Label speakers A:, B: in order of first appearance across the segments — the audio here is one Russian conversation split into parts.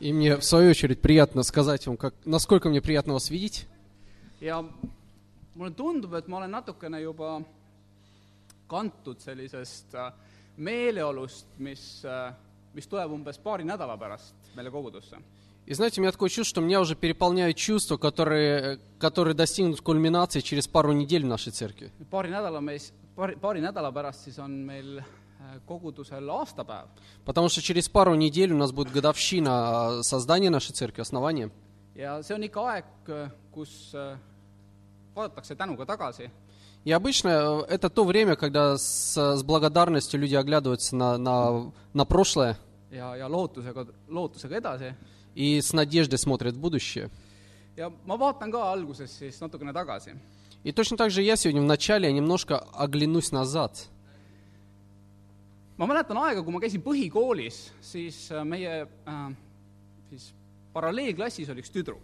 A: И мне, в свою очередь, приятно сказать вам, как, насколько мне приятно вас видеть.
B: ja mulle tundub, et ma olen natukene juba kantud sellisest äh, meeleolust, mis, mis tuleb umbes paari nädala pärast meile kogudusse.
A: И знаете, у меня такое чувство, что меня уже переполняют чувства, которые, которые достигнут кульминации через пару недель в нашей церкви.
B: paari nädala mees, paari, paari nädala pärast siis on meil äh, kogudusel aastapäev
A: Потому что через пару недель у нас будет годовщина а, создания нашей церкви, основания.
B: ja see on ikka aeg, kus äh, vaadatakse tänuga tagasi
A: И обычно э, это то время, когда с, с благодарностью люди оглядываются на, на, на прошлое
B: ja, ja lootusega, lootusega edasi
A: и с надеждой смотрят в будущее.
B: ja ma vaatan ka alguses siis natukene tagasi.
A: И точно так же я сегодня в начале немножко оглянусь назад.
B: Ma mäletan aega, kui ma käisin põhikoolis, siis äh, meie äh, siis paralleelklassis oli üks tüdruk.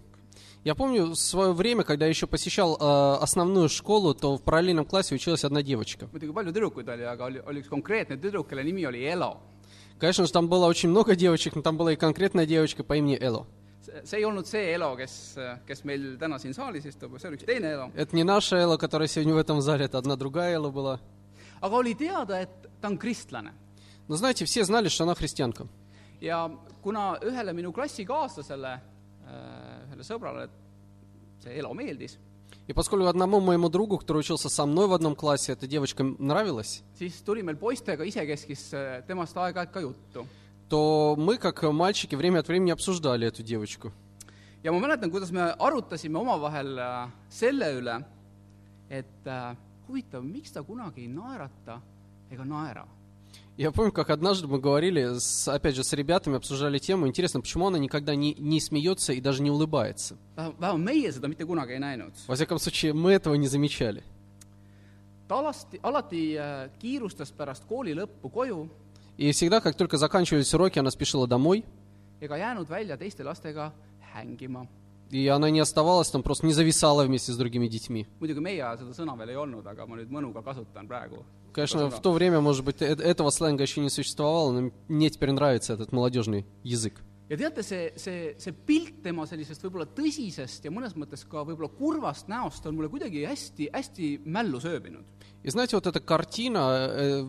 A: Я помню свое время, когда еще посещал э, основную школу, то в параллельном классе училась одна девочка. Конечно же, там было очень много девочек, но там была и конкретная девочка по имени Эло.
B: see ei olnud see Elo, kes, kes meil täna siin saalis istub, see oli üks teine Elo.
A: Не наша Эло, которая сегодня в этом зале, это одна другая Эло была.
B: aga oli teada , et ta on kristlane .
A: Но знаете, все знали, что она христианка.
B: ja kuna ühele minu klassikaaslasele , ühele sõbrale see Elo meeldis ,
A: И поскольку одному моему другу, который учился со мной в одном классе, эта девочка нравилась,
B: siis tuli meil poistega isekeskis äh, temast aeg-ajalt ka juttu .
A: то мы, как мальчики, время от времени обсуждали эту девочку.
B: ja ma mäletan , kuidas me arutasime omavahel äh, selle üle , et äh, huvitav, miks ta kunagi ei naerata ega naera.
A: Я помню, как однажды мы говорили, с, опять же, с ребятами, обсуждали тему, интересно, почему она никогда не, не смеется и даже не улыбается. Во всяком случае, мы этого не замечали.
B: koju
A: И всегда, как только заканчивались уроки, она спешила домой, и она не оставалась там, просто не зависала вместе с другими детьми. Конечно, в то время, может быть, э- этого сленга еще не существовало, но мне теперь нравится этот молодежный язык.
B: Ja teate, see, see, see pilt tema sellisest võib-olla tõsisest ja mõnes mõttes ka võib-olla kurvast näost on mulle kuidagi hästi, hästi mällu sööbinud.
A: И знаете, вот эта картина э,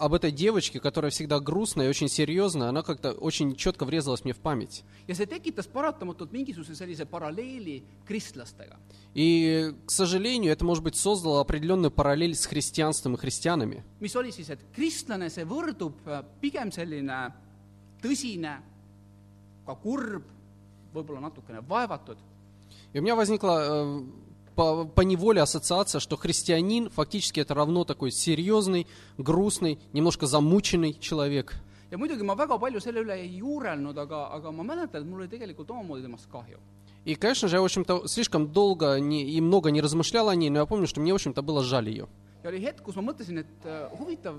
A: об этой девочке, которая всегда грустная и очень серьезная, она как-то очень четко врезалась мне в память. И, к сожалению, это, может быть, создало определенную параллель с христианством и христианами.
B: mis oli siis, et kristlane, see võrdub äh, pigem selline tõsine, ka kurb, võib-olla natukene vaevatud
A: меня возникла э, по, по неволе ассоциация, что христианин фактически это равно такой серьезный, грустный, немножко замученный человек.
B: ja muidugi ma väga palju selle üle ei juurelnud, aga, aga ma mäletan, et mul oli tegelikult omamoodi temast kahju.
A: И, конечно же, я, в общем-то, слишком долго не- и много не размышлял о ней, но я помню, что мне, в общем-то, было жаль ее.
B: ja oli hetk, kus ma mõtlesin, et äh, huvitav,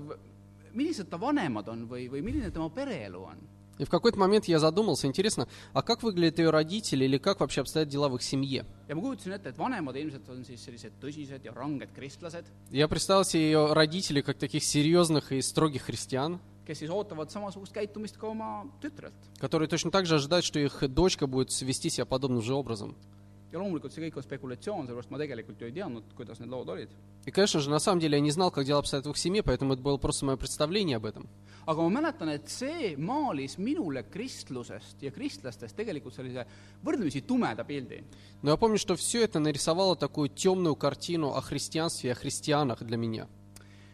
B: millised ta vanemad on või, või milline tema pereelu on.
A: И в какой-то момент я задумался, интересно, а как выглядят ее родители или как вообще обстоят дела в их семье? Я представил себе ее родителей как таких серьезных и строгих христиан, которые точно так же ожидают, что их дочка будет вести себя подобным же образом.
B: Ja loomulikult see kõik on spekulatsioon, sellepärast ma tegelikult ju ei teadnud, kuidas need lood olid.
A: И, конечно же, на самом деле я не знал, как дела обстоят в их семье, поэтому это было просто мое представление об этом.
B: aga ma mäletan, et see maalis minule kristlusest ja kristlastest tegelikult sellise võrdlemisi tumeda pildi.
A: Но я помню, что все это нарисовало такую темную картину о христианстве и о христианах для меня.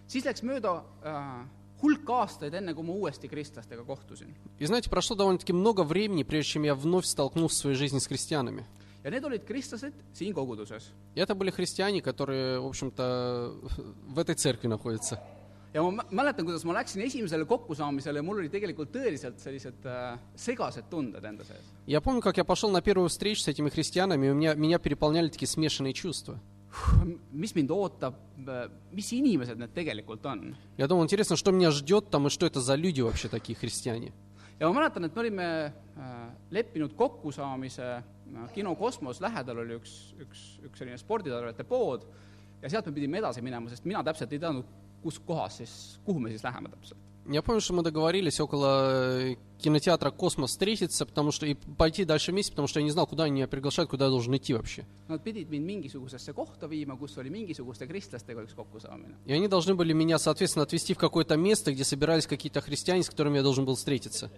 B: siis läks mööda äh, hulk aastaid, enne kui ma uuesti kristlastega kohtusin.
A: И знаете, прошло довольно-таки много времени, прежде чем я вновь столкнулся в своей жизни с христианами.
B: ja need olid kristlased siin koguduses .
A: И это были христиане, которые, в общем-то, в этой церкви находятся.
B: ja ma mä- mäletan , kuidas ma läksin esimesele kokkusaamisele ja mul olid tegelikult tõeliselt sellised äh, segased tunded enda sees .
A: Я помню, как я пошел на первую встречу с этими христианами, и у меня, меня переполняли такие смешанные чувства.
B: mis mind ootab , mis inimesed need tegelikult on ?
A: Я думал, интересно, что меня ждет там, и что это за люди вообще такие христиане.
B: ja ma mäletan , et me olime äh, leppinud kokkusaamise äh, kino Kosmos lähedal oli üks , üks , üks selline sporditarvete pood ja sealt me pidime edasi minema , sest mina täpselt ei teadnud , kus kohas siis , kuhu me siis läheme täpselt .
A: Я помню, что мы договорились около э, кинотеатра «Космос» встретиться, потому что и пойти дальше вместе, потому что я не знал, куда они меня приглашают, куда я должен идти вообще.
B: Nad pidid mind mingisugusesse kohta viima , kus oli mingisuguste kristlastega üks kokkusaamine .
A: И они должны были меня, соответственно, отвезти в какое-то место, где собирались какие-то христиане, с которыми я должен был встретиться.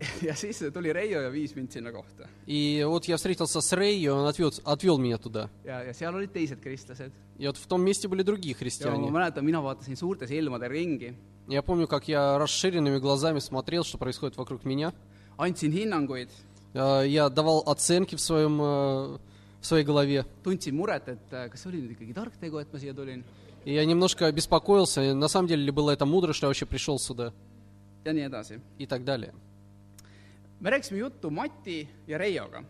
B: ja siis tuli Reio ja viis mind sinna kohta.
A: И вот я встретился с Рэй, и он отвел, отвел меня туда.
B: ja, ja seal olid teised kristlased.
A: И вот в том месте были другие
B: ja ma
A: христиане.
B: mäletan, mina vaatasin suurte silmadega ringi,
A: Я помню, как я расширенными глазами смотрел, что происходит вокруг меня.
B: andsin hinnanguid,
A: Э, Я давал оценки в, своем, э, в своей голове.
B: tundsin muret, et äh, kas see oli nüüd ikkagi tark tegu, et ma siia tulin
A: И я немножко беспокоился, на самом деле ли было это мудро, что я вообще пришел сюда,
B: ja nii edasi.
A: и так далее.
B: Me rääkisime juttu Mati ja Reioga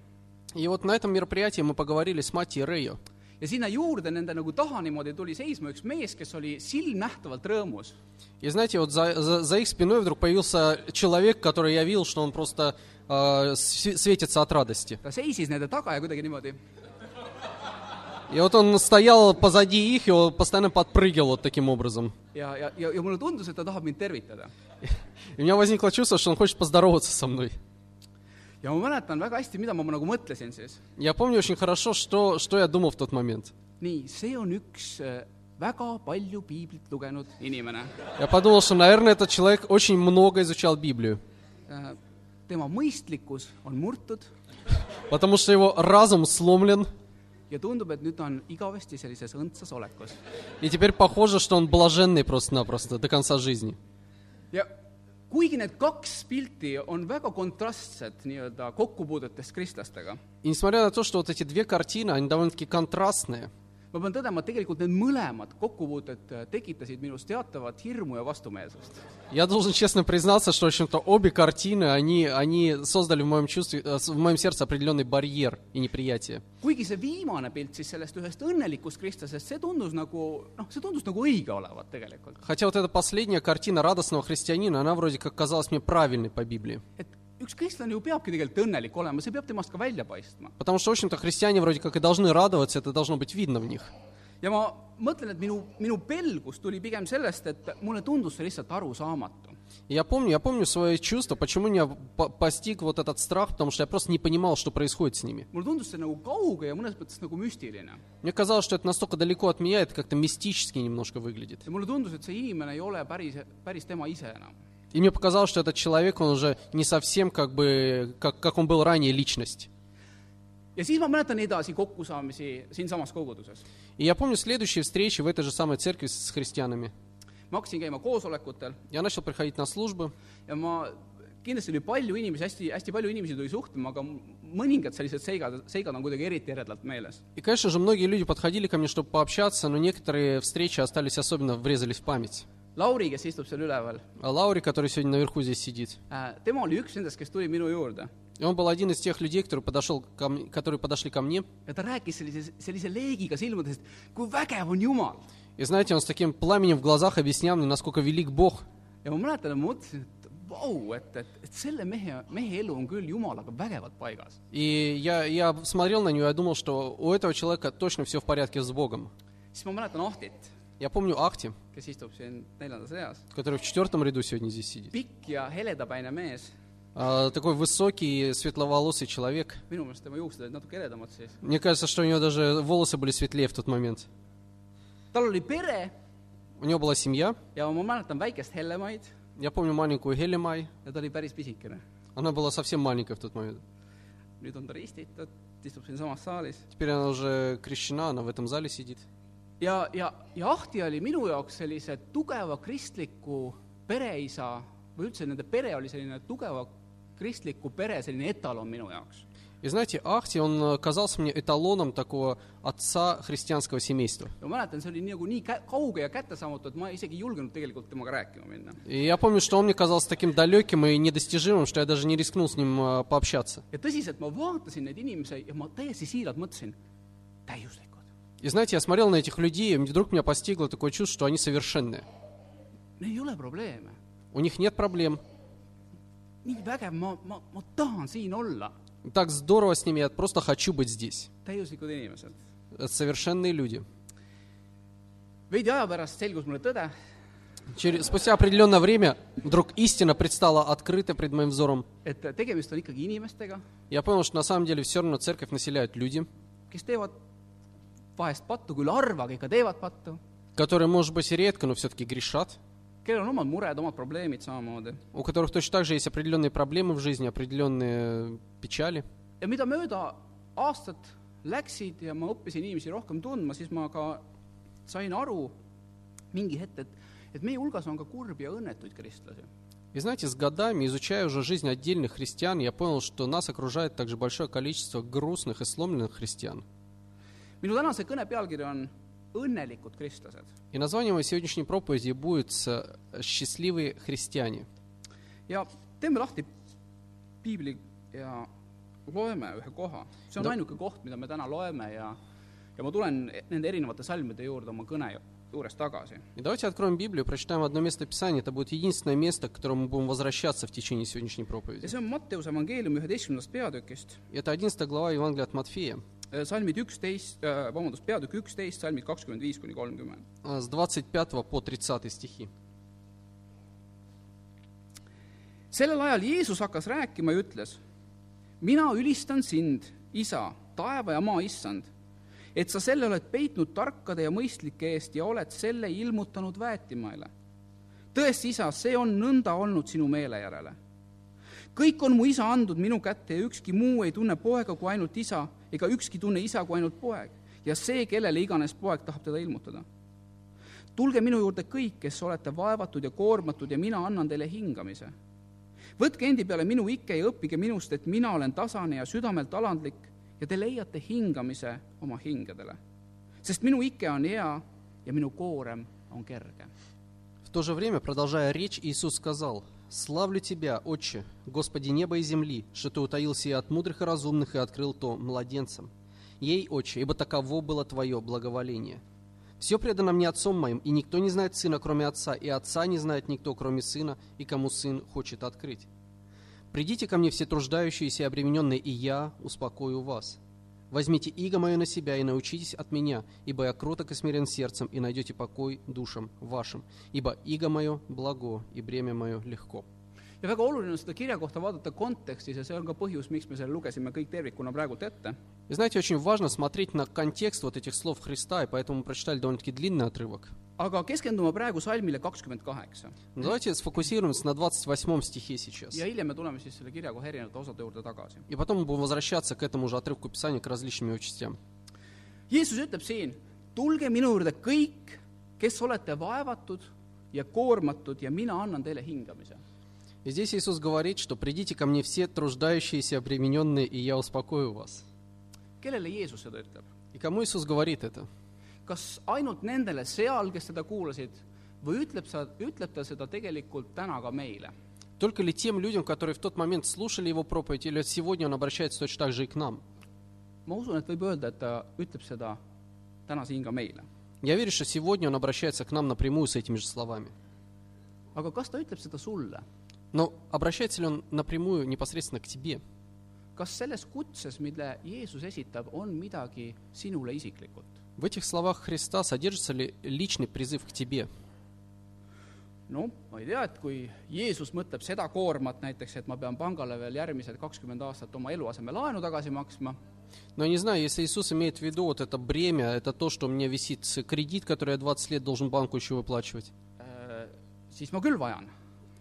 A: И вот на этом мероприятии мы поговорили с Мати и Рейо.
B: ja sinna juurde nende nagu taha niimoodi tuli seisma üks mees, kes oli silmnähtavalt rõõmus.
A: И знаете, вот за, за, за их спиной вдруг появился человек, который я видел, что он просто э, св- светится от радости.
B: ta seisis nende taga ja kuidagi niimoodi
A: И вот он стоял позади их, и он постоянно подпрыгивал вот таким образом.
B: ja, ja, ja, ja mulle tundus, et ta tahab mind tervitada.
A: И у меня возникло чувство, что он хочет поздороваться со мной.
B: Ja ma mäletan väga hästi, mida ma nagu mõtlesin siis.
A: Я помню очень хорошо, что, что я думал в тот момент.
B: nii, see on üks äh, väga palju piiblit lugenud inimene.
A: Я подумал, что, наверное, этот человек очень много изучал Библию,
B: tema mõistlikkus on murtud
A: потому что его разум сломлен,
B: ja tundub, et nüüd ta on igavesti sellises õndsas olekus.
A: и теперь похоже, что он блаженный просто-напросто до конца жизни.
B: ja kuigi need kaks pilti on väga kontrastsed nii-öelda kokkupuudetest kristlastega ,
A: И несмотря на то, что вот эти две картины, они довольно-таки контрастные,
B: ma pean tõdema , et tegelikult need mõlemad kokkupuuted äh, tekitasid minus teatavat hirmu ja vastumeelsust .
A: я должен честно признаться, что, в общем-то, обе картины, они, они создали в моем, чувстве, э, в моем сердце определенный барьер и неприятие.
B: kuigi see viimane pilt siis sellest ühest õnnelikust kristlasest , see tundus nagu , noh , see tundus nagu õige olevat tegelikult .
A: Хотя вот эта последняя картина радостного христианина, она вроде как казалась мне правильной по Библии.
B: et üks kristlane ju peabki tegelikult õnnelik olema , see peab temast ka välja paistma .
A: Потому что, в общем-то, христиане вроде как и должны радоваться, это должно быть видно в них.
B: ja ma mõtlen , et minu , minu pelgus tuli pigem sellest , et mulle tundus see lihtsalt arusaamatu .
A: И я помню, я помню свои чувства, почему меня по- постиг вот этот страх, потому что я просто не понимал, что происходит с ними.
B: mulle tundus see nagu kauge ja mõnes mõttes nagu müstiline .
A: Мне казалось, что это настолько далеко от меня, это как-то мистически немножко выглядит. И мне показалось, что этот человек, он уже не совсем как бы, как, как он был ранее, личность.
B: ja siis ma mäletan edasi kokkusaamisi siinsamas koguduses.
A: И я помню следующие встречи в этой же самой церкви с христианами.
B: ma hakkasin käima koosolekutel
A: Я начал приходить на службы,
B: ja ma, kindlasti oli palju inimesi, hästi, hästi palju inimesi tuli suhtlema, aga mõningad sellised seigad, seigad on kuidagi eriti eredalt meeles.
A: И, конечно же, многие люди подходили ко мне, чтобы пообщаться, но некоторые встречи остались особенно, врезались в память.
B: Lauri, kes istub seal üleval,
A: А Лаури, который сегодня наверху здесь сидит,
B: tema oli üks nendest, kes tuli minu juurde
A: и он был один из тех людей, который подошел ко мне, которые подошли ко мне.
B: ja ta rääkis sellise, sellise leegiga silmades, et kui vägev on Jumal.
A: И знаете, он с таким пламенем в глазах объяснял мне, насколько велик Бог.
B: ja ma mäletan, et ma mõtlesin, et vau, et, et, et selle mehe, mehe elu on küll Jumalaga vägevalt paigas.
A: И я, я смотрел на него, я думал, что у этого человека точно все в порядке с Богом.
B: siis ma mäletan Ahtit,
A: Я помню Ахти,
B: kes istub siin neljandas reas,
A: который в четвертом ряду сегодня здесь сидит.
B: pikk ja heledapäine mees,
A: А, такой высокий, светловолосый человек.
B: minu meelest tema juuksed olid natuke eredamad siis.
A: Мне кажется, что у него даже волосы были светлее в тот момент.
B: tal oli pere
A: У него была семья.
B: ja ma mäletan väikest Hellemaid
A: Я помню маленькую Хелемай.
B: ja ta oli päris pisikene.
A: Она была совсем маленькая в тот момент.
B: nüüd on ta ristitud, istub siinsamas saalis
A: Теперь она уже крещена, она в этом зале сидит.
B: ja , ja , ja Ahti oli minu jaoks sellise tugeva kristliku pereisa või üldse nende pere oli selline tugeva kristliku pere selline etalon minu jaoks .
A: И знаете, Ахти, он э, казался мне эталоном такого отца христианского семейства.
B: ja ma mäletan , see oli nagu nii kä- kauge ja kättesaamatu , et ma isegi ei julgenud tegelikult temaga rääkima minna .
A: И я помню, что он мне казался таким далеким и недостижимым, что я даже не рискнул с ним э, пообщаться.
B: ja
A: И знаете, я смотрел на этих людей, и вдруг меня постигло такое чувство, что они
B: probleeme.
A: У них нет проблем. Так здорово с ними, я просто хочу быть здесь. Это совершенные люди. Через, спустя определенное время вдруг истина предстала открыто пред моим взором. Я понял, что на самом деле все равно церковь населяют люди,
B: vahest pattu, küll harva, ikka teevad pattu,
A: которые, может быть, и редко, но все-таки грешат,
B: kellel on omad mured, omad probleemid samamoodi.
A: у которых точно так же есть определенные проблемы в жизни, определенные печали.
B: ja mida mööda aastad läksid ja ma õppisin inimesi rohkem tundma, siis ma ka sain aru mingi hetk, et, et meie hulgas on ka kurbi ja õnnetuid kristlasi.
A: И знаете, с годами, изучая уже жизнь отдельных христиан, я понял, что нас окружает также большое количество грустных и сломленных христиан.
B: minu tänase kõne pealkiri on Õnnelikud kristlased .
A: И название моей сегодняшней проповеди будет э, «Счастливые христиане».
B: ja teeme lahti piibli ja loeme ühe koha . see on
A: No.
B: ainuke koht , mida me täna loeme ja ja ma tulen nende erinevate salmide juurde oma kõne ju- juures tagasi .
A: И давайте откроем Библию, прочитаем одно место Писания. Это будет единственное место, к которому мы будем возвращаться в течение сегодняшней
B: ja
A: проповеди.
B: see on Matteuse evangeeliumi üheteistkümnendast peatükist ,
A: И это 11 глава Евангелия от Матфея,
B: salmid üksteist , vabandust , peatükk üksteist , salmid kakskümmend viis kuni kolmkümmend .
A: э, с 25 по 30 стихи.
B: sellel ajal Jeesus hakkas rääkima ja ütles , mina ülistan sind , isa , taeva ja maa issand , et sa selle oled peitnud tarkade ja mõistlike eest ja oled selle ilmutanud väetimaile . tõesti , isa , see on nõnda olnud sinu meele järele . kõik on mu isa andnud minu kätte ja ükski muu ei tunne poega kui ainult isa ega ükski tunne isa kui ainult poeg ja see , kellele iganes poeg tahab teda ilmutada tulge minu juurde kõik , kes olete vaevatud ja koormatud ja mina annan teile hingamise . võtke endi peale minu ike ja õppige minust , et mina olen tasane ja südamelt alandlik ja te leiate hingamise oma hingedele . sest minu ike on hea ja minu koorem on kerge .
A: В то же время, продолжая речь, Иисус сказал, «Славлю Тебя, Отче, Господи неба и земли, что Ты утаил сие от мудрых и разумных и открыл то младенцам. Ей, Отче, ибо таково было Твое благоволение. Все предано мне Отцом моим, и никто не знает Сына, кроме Отца, и Отца не знает никто, кроме Сына, и кому Сын хочет открыть. Придите ко мне все труждающиеся и обремененные, и я успокою вас. Возьмите иго мое на себя и научитесь от меня, ибо я кроток и смирен сердцем, и найдете покой душам вашим. Ибо иго мое благо, и бремя мое легко».
B: ja väga oluline on seda kirja kohta vaadata kontekstis ja see on ka põhjus, miks me selle lugesime kõik tervikuna praegult ette.
A: Знаете, очень важно смотреть на контекст вот этих слов Христа, и поэтому прочитали довольно-таки длинный отрывок.
B: Aga keskendume praegu salmile kakskümmend kaheksa
A: Но давайте сфокусируемся на 28 стихе сейчас.
B: ja hiljem me tuleme siis selle kirja kohe erinevate osade juurde tagasi.
A: И потом мы будем возвращаться к этому же отрывку Писания, к различным его частям.
B: Jeesus ütleb siin, tulge minu juurde kõik, kes olete vaevatud ja koormatud ja mina annan teile hingamise.
A: И здесь Иисус говорит, что «придите ко мне все труждающиеся обремененные, и я успокою вас».
B: kellele Jeesus seda ütleb?
A: И кому Иисус говорит это?
B: kas ainult nendele seal , kes teda kuulasid või ütleb sa , ütleb ta seda tegelikult täna ka meile ?
A: Только ли тем людям, которые в тот момент слушали его проповедь, или сегодня он обращается точно так же и к нам?
B: ma usun , et võib öelda , et ta ütleb seda täna siin ka meile .
A: Я верю, что сегодня он обращается к нам напрямую с этими же словами.
B: aga kas ta ütleb seda sulle ?
A: Но обращается ли он напрямую непосредственно к тебе?
B: kas selles kutses , mille Jeesus esitab , on midagi sinule isiklikult ?
A: В этих словах Христа содержится ли личный призыв к тебе?
B: noh, ma ei tea, et kui Jeesus mõtleb seda koormat näiteks, et ma pean pangale veel järgmised kakskümmend aastat oma eluasemelaenu tagasi maksma,
A: Но не знаю, если Иисус имеет в виду вот это бремя, это то, что у меня висит кредит, который я 20 лет должен банку еще выплачивать,
B: äh, siis ma küll vajan.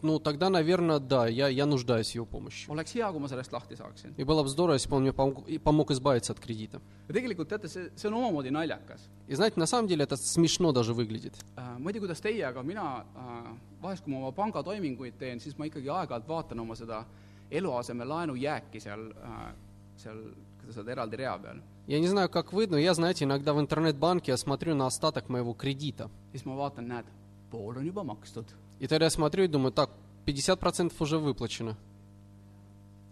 A: ну тогда, наверное, да, я, я нуждаюсь в его помощи.
B: oleks hea , kui ma sellest lahti saaksin .
A: И было бы здорово, если бы он мне помог, и помог избавиться от кредита.
B: ja tegelikult teate , see , see on omamoodi naljakas .
A: И знаете, на самом деле это смешно даже выглядит.
B: ma ei tea , kuidas teie , aga mina äh, vahest , kui ma oma pangatoiminguid teen , siis ma ikkagi aeg-ajalt vaatan oma seda eluasemelaenu jääki seal , seal , kuidas öelda , eraldi rea peal .
A: Я не знаю, как вы, но я, знаете, иногда в интернет-банке я смотрю на остаток моего кредита.
B: siis ma vaatan , näed , pool on juba makstud .
A: И тогда я смотрю и думаю, так, 50% уже выплачено.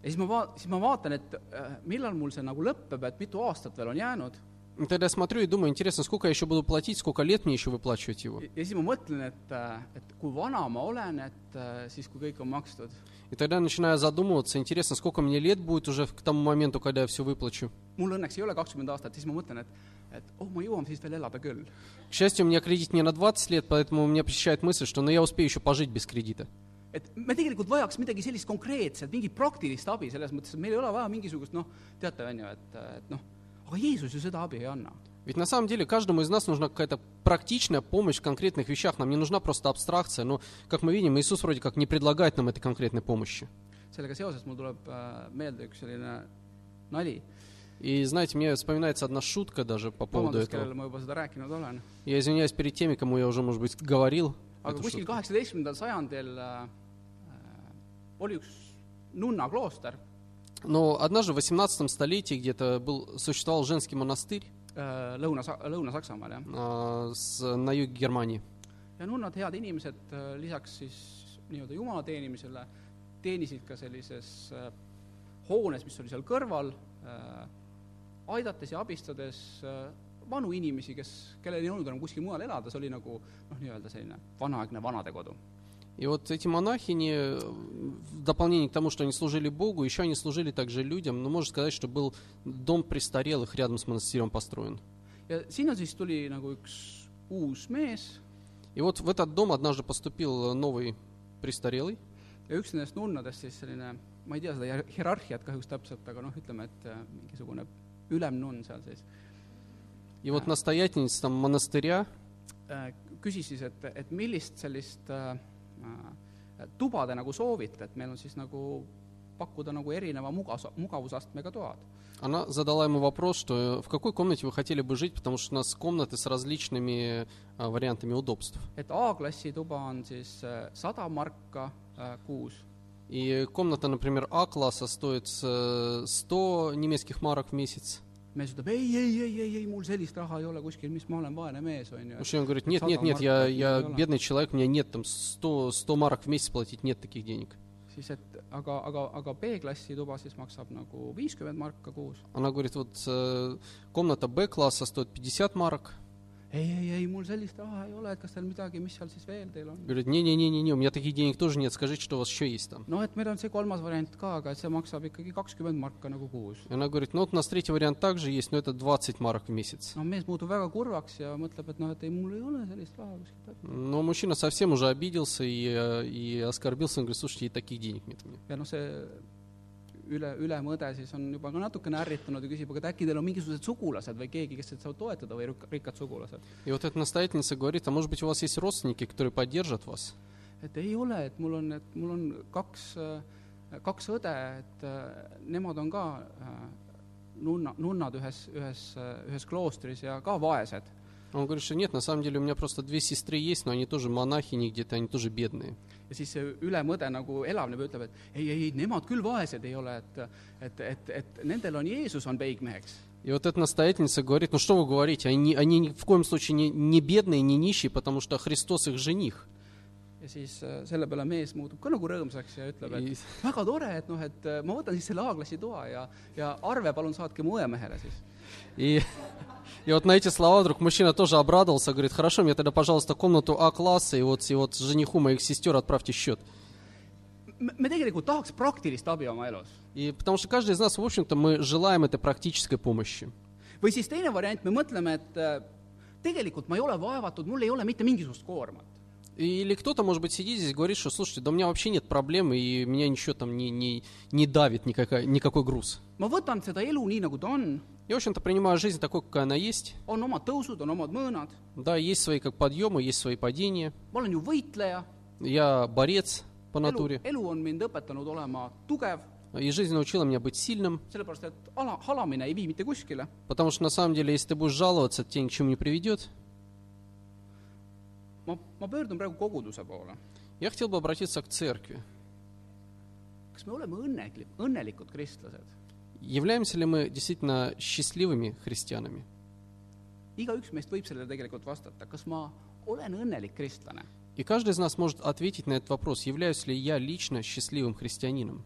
B: ja siis ma va- , siis ma vaatan , et äh, millal mul see nagu lõpeb , et mitu aastat veel on jäänud
A: И тогда я смотрю и думаю, интересно, сколько я еще буду платить, сколько лет мне еще выплачивать его.
B: ja ja siis ma mõtlen , et , et kui vana ma olen , et äh, siis , kui kõik on makstud .
A: И тогда я начинаю задумываться, интересно, сколько мне лет будет уже к тому моменту, когда я все выплачу.
B: mul õnneks ei ole kakskümmend aastat , siis ma mõtlen , et et oh, ma jõuan siis veel elada küll.
A: К счастью, у меня кредит не на 20 лет, поэтому у меня посещает мысль, что ну я успею еще пожить без кредита.
B: et me tegelikult vajaks midagi sellist konkreetset, mingit praktilist abi selles mõttes, et meil ei ole vaja mingisugust noh, teate, on ju, et, et noh, aga Jeesus ju seda abi ei anna.
A: Ведь на самом деле каждому из нас нужна какая-то практичная помощь в конкретных вещах. Нам не нужна просто абстракция. Но, как мы видим, Иисус вроде как не предлагает нам этой конкретной помощи.
B: sellega seoses mul tuleb äh, meelde üks selline nali,
A: И знаете, мне вспоминается одна шутка даже по поводу
B: vabandust,
A: этого. Я извиняюсь перед теми, кому я уже, может быть, говорил.
B: aga
A: эту
B: kuskil
A: шутку.
B: kaheksateistkümnendal sajandil äh, äh, oli üks nunnaklooster
A: Но однажды в 18 столетии где-то был, существовал женский монастырь
B: äh, Lõuna, Lõuna-Saksamaal, jah.
A: а, с, на юге Германии.
B: ja nunnad, head inimesed, lisaks siis nii-öelda jumala teenimisele, teenisid ka sellises äh, hoones, mis oli seal kõrval äh,, aidates ja abistades äh, vanu inimesi , kes , kellel ei olnud enam kuskil mujal elada , see oli nagu noh , nii-öelda selline vanaaegne vanadekodu .
A: И вот эти монахини, э, в дополнение к тому, что они служили Богу, еще они служили также людям. Ну, можно сказать, что был дом престарелых рядом с монастырем построен.
B: ja sinna siis tuli nagu üks uus mees
A: И вот в этот дом однажды поступил новый престарелый.
B: ja üks nendest nunnadest siis selline , ma ei tea seda hier- hierarhiat kahjuks täpselt , aga noh , ütleme , et äh, mingisugune ülemnunn seal siis
A: И вот настоятельница там монастыря
B: äh, küsis siis , et , et millist sellist äh, äh, tuba te nagu soovite , et meil on siis nagu pakkuda nagu erineva mugas- , mugavusastmega toad .
A: Она задала ему вопрос, что в какой комнате вы хотели бы жить, потому что у нас комнаты с различными а, вариантами удобств.
B: et A-klassi tuba on siis äh, sada marka äh, kuus
A: И комната, например, А-класса стоит э, 100 немецких марок в месяц.
B: mees ütleb ei, ei, ei, ei, ei mul sellist raha ei ole kuskil, mis ma olen vaene mees, on ju.
A: Мужчина говорит, нет, нет, нет, я, я бедный человек, у меня нет там 100, 100 марок в месяц платить, нет таких денег.
B: siis, et aga, aga, aga B-klassi tuba siis maksab nagu viiskümmend marka kuus.
A: Она говорит, вот э, комната Б-класса стоит 50 марок.
B: ei, ei, ei mul sellist raha ei ole, et kas teil midagi, mis seal siis veel teil on?
A: Говорит, не-не-не-не, у меня таких денег тоже нет, скажите, что у вас еще есть там.
B: noh, et meil on see kolmas variant ka, aga et see maksab ikkagi kakskümmend marka nagu kuus.
A: И она говорит, ну вот у нас третий вариант также есть, но это 20 марок в месяц.
B: noh, mees muutub väga kurvaks ja mõtleb, et noh, et ei, mul ei ole sellist raha kuskilt.
A: Но мужчина совсем уже обиделся и, э, и оскорбился. Он говорит, слушайте, и таких денег нет у меня.
B: ja noh, see üle , ülemõde siis on juba ka natukene ärritunud ja küsib , aga et äkki teil on mingisugused sugulased või keegi , kes teid saavad toetada või rikk- rikkad sugulased .
A: И вот эта настоятельница говорит, а может быть у вас есть родственники, которые поддержат вас?
B: et ei ole , et mul on , et mul on kaks , kaks õde , et äh, nemad on ka äh, nunna , nunnad ühes , ühes , ühes kloostris ja ka vaesed .
A: Он говорит, что нет, на самом деле у меня просто две сестры есть, но они тоже монахини где-то, они тоже бедные.
B: ja siis see ülemõde nagu elavneb ja ütleb , et ei , ei , ei , nemad küll vaesed ei ole , et et , et , et nendel on Jeesus on peigmeheks .
A: И вот эта настоятельница говорит, ну что вы говорите, они, они ни в коем случае не, не бедные, не нищие, потому что Христос их жених.
B: ja siis äh, selle peale mees muutub ka nagu rõõmsaks ja ütleb , et
A: И,
B: väga tore , et noh , et äh, ma võtan siis selle A-klassi toa ja , ja arve palun saatke mu õemehele siis .
A: и, вот на эти слова вдруг мужчина тоже обрадовался, говорит, хорошо, мне тогда, пожалуйста, комнату А-класса, и вот, и вот жениху моих сестер отправьте счет.
B: me tegelikult tahaks praktilist abi oma elus.
A: И потому что каждый из нас, в общем-то, мы желаем этой практической помощи.
B: või siis teine variant, me mõtleme, et äh, tegelikult ma ei ole vaevatud, mul ei ole mitte mingisugust koormat.
A: Или кто-то, может быть, сидит здесь и говорит, что, слушайте, да у меня вообще нет проблем, и меня ничего там не, не, не давит никакой, никакой груз.
B: ma võtan seda elu nii, nagu ta on,
A: Я, в общем-то, принимаю жизнь такой, какая она есть.
B: on omad tõusud, on omad mõõnad,
A: Да, есть свои как подъемы, есть свои падения.
B: ma olen ju võitleja,
A: Я борец по
B: elu
A: натуре.,
B: elu on mind õpetanud olema tugev,
A: И жизнь научила меня быть сильным.
B: sellepärast et ala, halamine ei vii mitte kuskile.
A: Потому что, на самом деле, если ты будешь жаловаться, это тебя ни к чему не приведет.
B: ma, ma pöördun praegu koguduse poole.
A: Я хотел бы обратиться к церкви.
B: kas me oleme õnnekli-, õnnelikud kristlased?
A: Являемся ли мы действительно счастливыми христианами?
B: igaüks meist võib sellele tegelikult vastata, kas ma olen õnnelik kristlane?
A: И каждый из нас может ответить на этот вопрос, являюсь ли я лично счастливым христианином.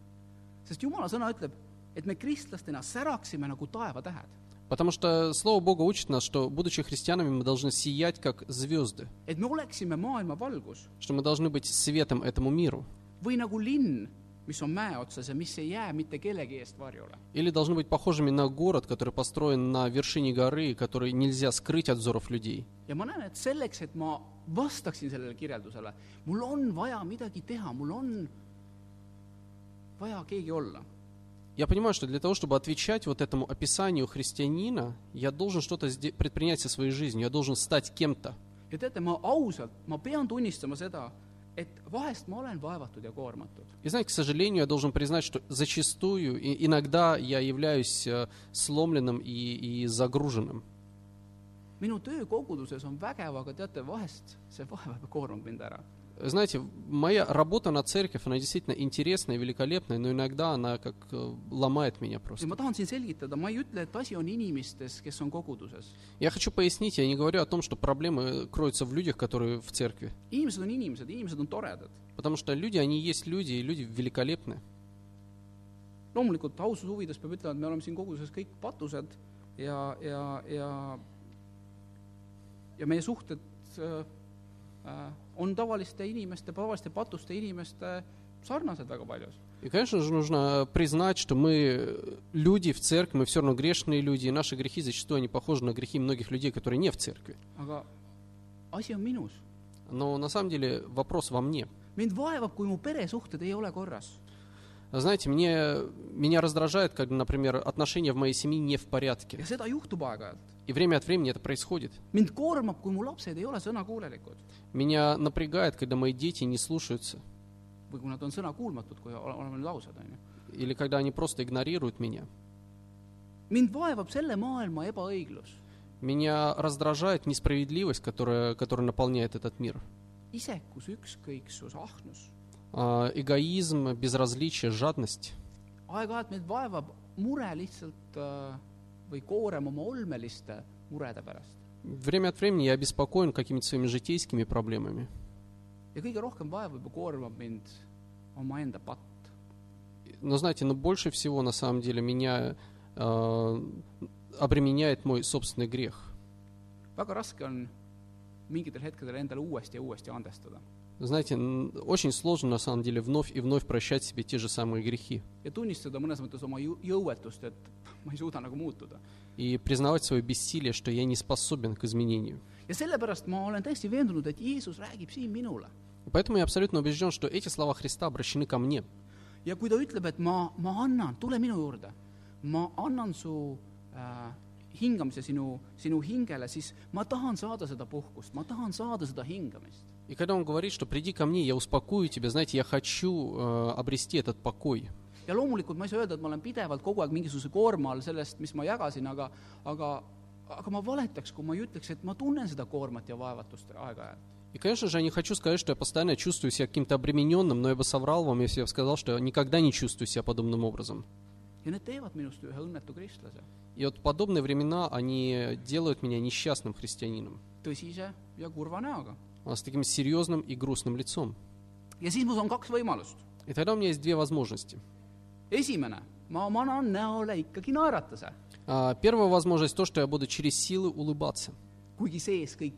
B: sest Jumala sõna ütleb, et me kristlastena säraksime nagu taevatähed.
A: Потому что Слово Бога учит нас, что, будучи христианами, мы должны сиять, как звезды,
B: et me oleksime maailma valgus
A: что мы должны быть светом этому миру.
B: või nagu linn, mis on mäe otsas ja mis ei jää mitte kellegi eest varjule.
A: Или должны быть похожими на город, который построен на вершине горы, который нельзя скрыть от взоров людей.
B: ja ma näen, et selleks, et ma vastaksin sellele kirjeldusele, mul on vaja midagi teha, mul on vaja keegi olla.
A: Я понимаю, что для того, чтобы отвечать вот этому описанию христианина, я должен что-то предпринять со своей жизнью, я должен стать кем-то.
B: ja teate, ma ausalt, ma pean tunnistama seda, et vahest ma olen vaevatud ja koormatud .
A: И знаете, к сожалению, я должен признать, что зачастую, и иногда я являюсь э, сломленным и, и загруженным.
B: minu töö koguduses on vägev , aga teate , vahest see vaevab ja koormab mind ära .
A: Знаете, моя работа на церковь, она действительно интересная, великолепная, но иногда она как э, ломает меня просто. Я хочу пояснить, я не говорю о том, что проблемы кроются в людях, которые в церкви. Потому что люди, они есть люди, и люди великолепны.
B: loomulikult aususe huvides peab ütlema, et me oleme siin koguduses kõik patused ja, ja, ja ja meie suhted äh, äh, on tavaliste inimeste , tavaliste patuste inimeste sarnased väga paljus .
A: И, конечно же, нужно признать, что мы люди в церкви, мы все равно грешные люди, и наши грехи зачастую они похожи на грехи многих людей, которые не в церкви.
B: aga asi on minus .
A: Но на самом деле вопрос во мне.
B: mind vaevab , kui mu peresuhted ei ole korras .
A: Знаете, мне, меня раздражает, когда, например, отношения в моей семье не в порядке.
B: ja seda juhtub aeg-ajalt.
A: И время от времени это происходит.
B: mind koormab, kui mu lapsed ei ole sõnakuulelikud
A: Меня напрягает, когда мои дети не слушаются.
B: või kui nad on sõnakuulmatud, kui ole- oleme nüüd ausad, on ju.
A: Или когда они просто игнорируют меня.
B: mind vaevab selle maailma ebaõiglus,
A: Меня раздражает несправедливость, которая, которая наполняет этот мир.
B: isekus, ükskõiksus, ahnus.
A: А, эгоизм, безразличие, жадность.
B: aeg-ajalt meid vaevab mure lihtsalt äh, või koorem oma olmeliste murede pärast.
A: Время от времени я обеспокоен какими-то своими житейскими проблемами.
B: ja kõige rohkem vaevab ja koormab mind omaenda patt.
A: Но знаете, но больше всего на самом деле меня э, обременяет мой собственный грех.
B: väga raske on mingitel hetkedel endale uuesti ja uuesti andestada.
A: Знаете, очень сложно на самом деле вновь и вновь прощать себе те же самые грехи и признавать свое бессилие, что я не способен к изменению. И Поэтому я абсолютно убежден, что эти слова Христа обращены ко мне.
B: ja kui ta ütleb, et ma, ma annan, tule minu juurde, ma annan su äh, hingamise sinu, sinu hingele, siis ma tahan saada seda puhkust, ma tahan saada seda hingamist.
A: И когда он говорит, что приди ко мне, я успокою тебя, знаете, я хочу э, обрести этот покой.
B: ja loomulikult ma ei saa öelda, et ma olen pidevalt kogu aeg mingisuguse koorma all sellest, mis ma jagasin, aga, aga, aga ma valetaks, kui ma ei ütleks, et ma tunnen seda koormat ja vaevatust aeg-ajalt.
A: И, конечно же, я не хочу сказать, что я постоянно чувствую себя каким-то обремененным, но я бы соврал вам, если я бы сказал, что я никогда не чувствую себя подобным образом. И вот подобные времена, они делают меня несчастным христианином, а, с таким серьезным и грустным лицом.
B: ja siis mul on kaks võimalust.
A: И тогда у меня есть две возможности.
B: esimene, ma manan näole ikkagi naeratuse,
A: А, Первая возможность то, что я буду через силы улыбаться.
B: kuigi sees kõik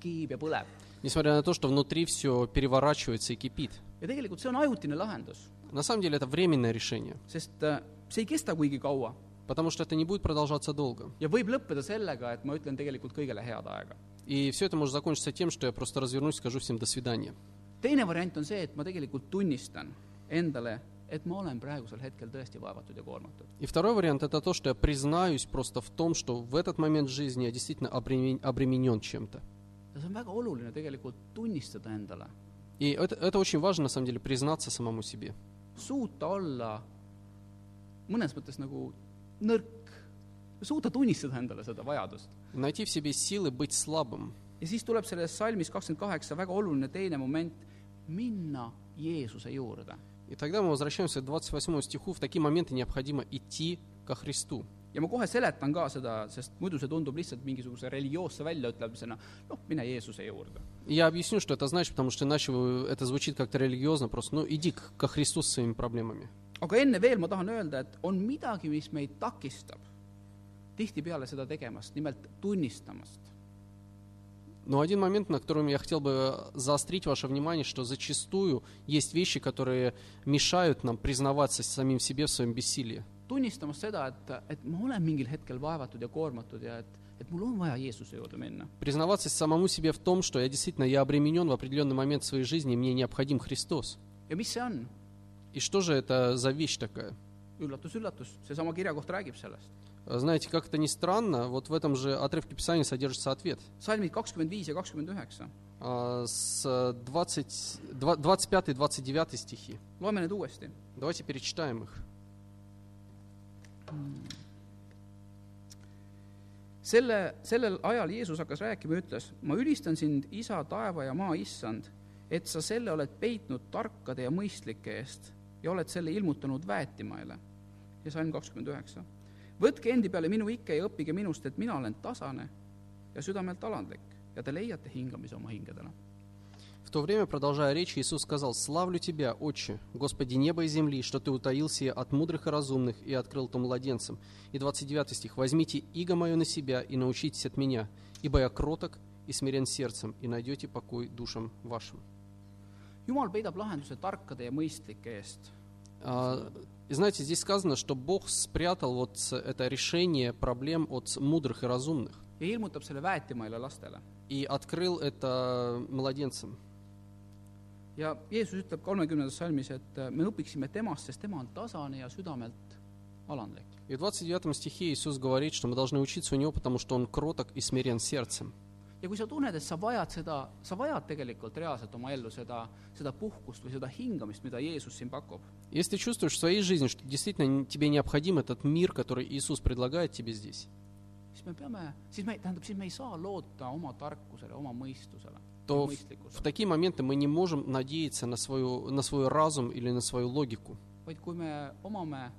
B: kiib ja põleb.
A: Несмотря на то, что внутри все переворачивается и кипит.
B: ja tegelikult see on ajutine lahendus,
A: На самом деле это временное решение,
B: sest äh, see ei kesta kuigi kaua
A: потому что это не будет продолжаться долго.
B: ja võib lõppeda sellega, et ma ütlen tegelikult kõigele head aega.
A: И все это может закончиться тем, что я просто развернусь и скажу всем до свидания.
B: teine variant on see, et ma tegelikult tunnistan endale, et ma olen praegusel hetkel tõesti vaevatud ja koormatud.
A: И второй вариант это то, что я признаюсь просто в том, что в этот момент жизни я действительно обремен- обременен чем-то.
B: ja see on väga oluline tegelikult tunnistada endale,
A: И это, это очень важно, на самом деле, признаться самому себе.
B: suuta olla mõnes mõttes nagu nõrk, suuta tunnistada endale seda vajadust.
A: Найти в себе силы быть слабым.
B: ja siis tuleb selles salmis kakskümmend kaheksa väga oluline teine moment , minna Jeesuse juurde .
A: И тогда мы возвращаемся к 28 стиху. В такие моменты необходимо идти ко Христу.
B: ja ma kohe seletan ka seda , sest muidu see tundub lihtsalt mingisuguse religioosse väljaütlemisena , noh , mine Jeesuse juurde .
A: И я объясню, что это значит, потому что иначе вы- это звучит как-то религиозно. Просто, ну, иди к- ко Христу со своими проблемами.
B: aga enne veel ma tahan öelda , et on midagi , mis meid takistab tihtipeale seda tegemast, nimelt tunnistamast.
A: Но один момент, на котором я хотел бы заострить ваше внимание, что зачастую есть вещи, которые мешают нам признаваться самим себе в своем бессилии.
B: tunnistamas seda, et, et ma olen mingil hetkel vaevatud ja koormatud ja et, et mul on vaja Jeesuse juurde minna.
A: Признаваться самому себе в том, что я действительно я обременен в определенный момент своей жизни, мне необходим Христос.
B: ja mis see on?
A: И что же это за вещь такая?
B: üllatus-üllatus, seesama kirjakoht räägib sellest.
A: А Знаете, как это ни странно, вот в этом же отрывке Писания содержится ответ.
B: salmid kakskümmend viis ja kakskümmend üheksa .
A: А, С 20, 25-29 стихи.
B: loeme need uuesti .
A: Давайте перечитаем их.
B: selle , sellel ajal Jeesus hakkas rääkima ja ütles , ma ülistan sind , isa , taeva ja maa issand , et sa selle oled peitnud tarkade ja mõistlike eest ja oled selle ilmutanud väetimaile . ja salm kakskümmend üheksa . võtke endi peale minu ikke ja õppige minust, et mina olen tasane ja südamelt alandlik ja te leiate hingamise oma hingedele.
A: В то время, продолжая речь, Иисус сказал, «Славлю Тебя, Отче, Господи неба и земли, что Ты утаил сие от мудрых и разумных и открыл то младенцам». И 29 стих, «Возьмите иго мое на себя и научитесь от меня, ибо я кроток и смирен сердцем, и найдете покой душам вашим».
B: jumal peidab lahenduse tarkade ja mõistlike eest
A: И знаете, здесь сказано, что Бог спрятал вот это решение проблем от мудрых и разумных и открыл это младенцам.
B: ja Jeesus ütleb kolmekümnendas salmis, et äh, me õpiksime temast, sest tema on tasane ja südamelt alandlik.
A: И в 29 стихе Иисус говорит, что мы должны учиться у Него, потому что Он кроток и смирен сердцем.
B: Ja kui sa tunned, et sa vajad seda, sa vajad tegelikult reaalselt oma ellu seda, seda puhkust või seda hingamist, mida Jeesus siin pakub,
A: Если чувствуешь в своей жизни, что действительно тебе необходим этот мир, который Иисус предлагает тебе здесь,
B: siis me peame, siis me, tähendab, siis me ei saa loota oma tarkusele, oma mõistusele,
A: то в, в такие моменты мы не можем надеяться на, свою, на свой разум или на свою логику.
B: vaid kui me omame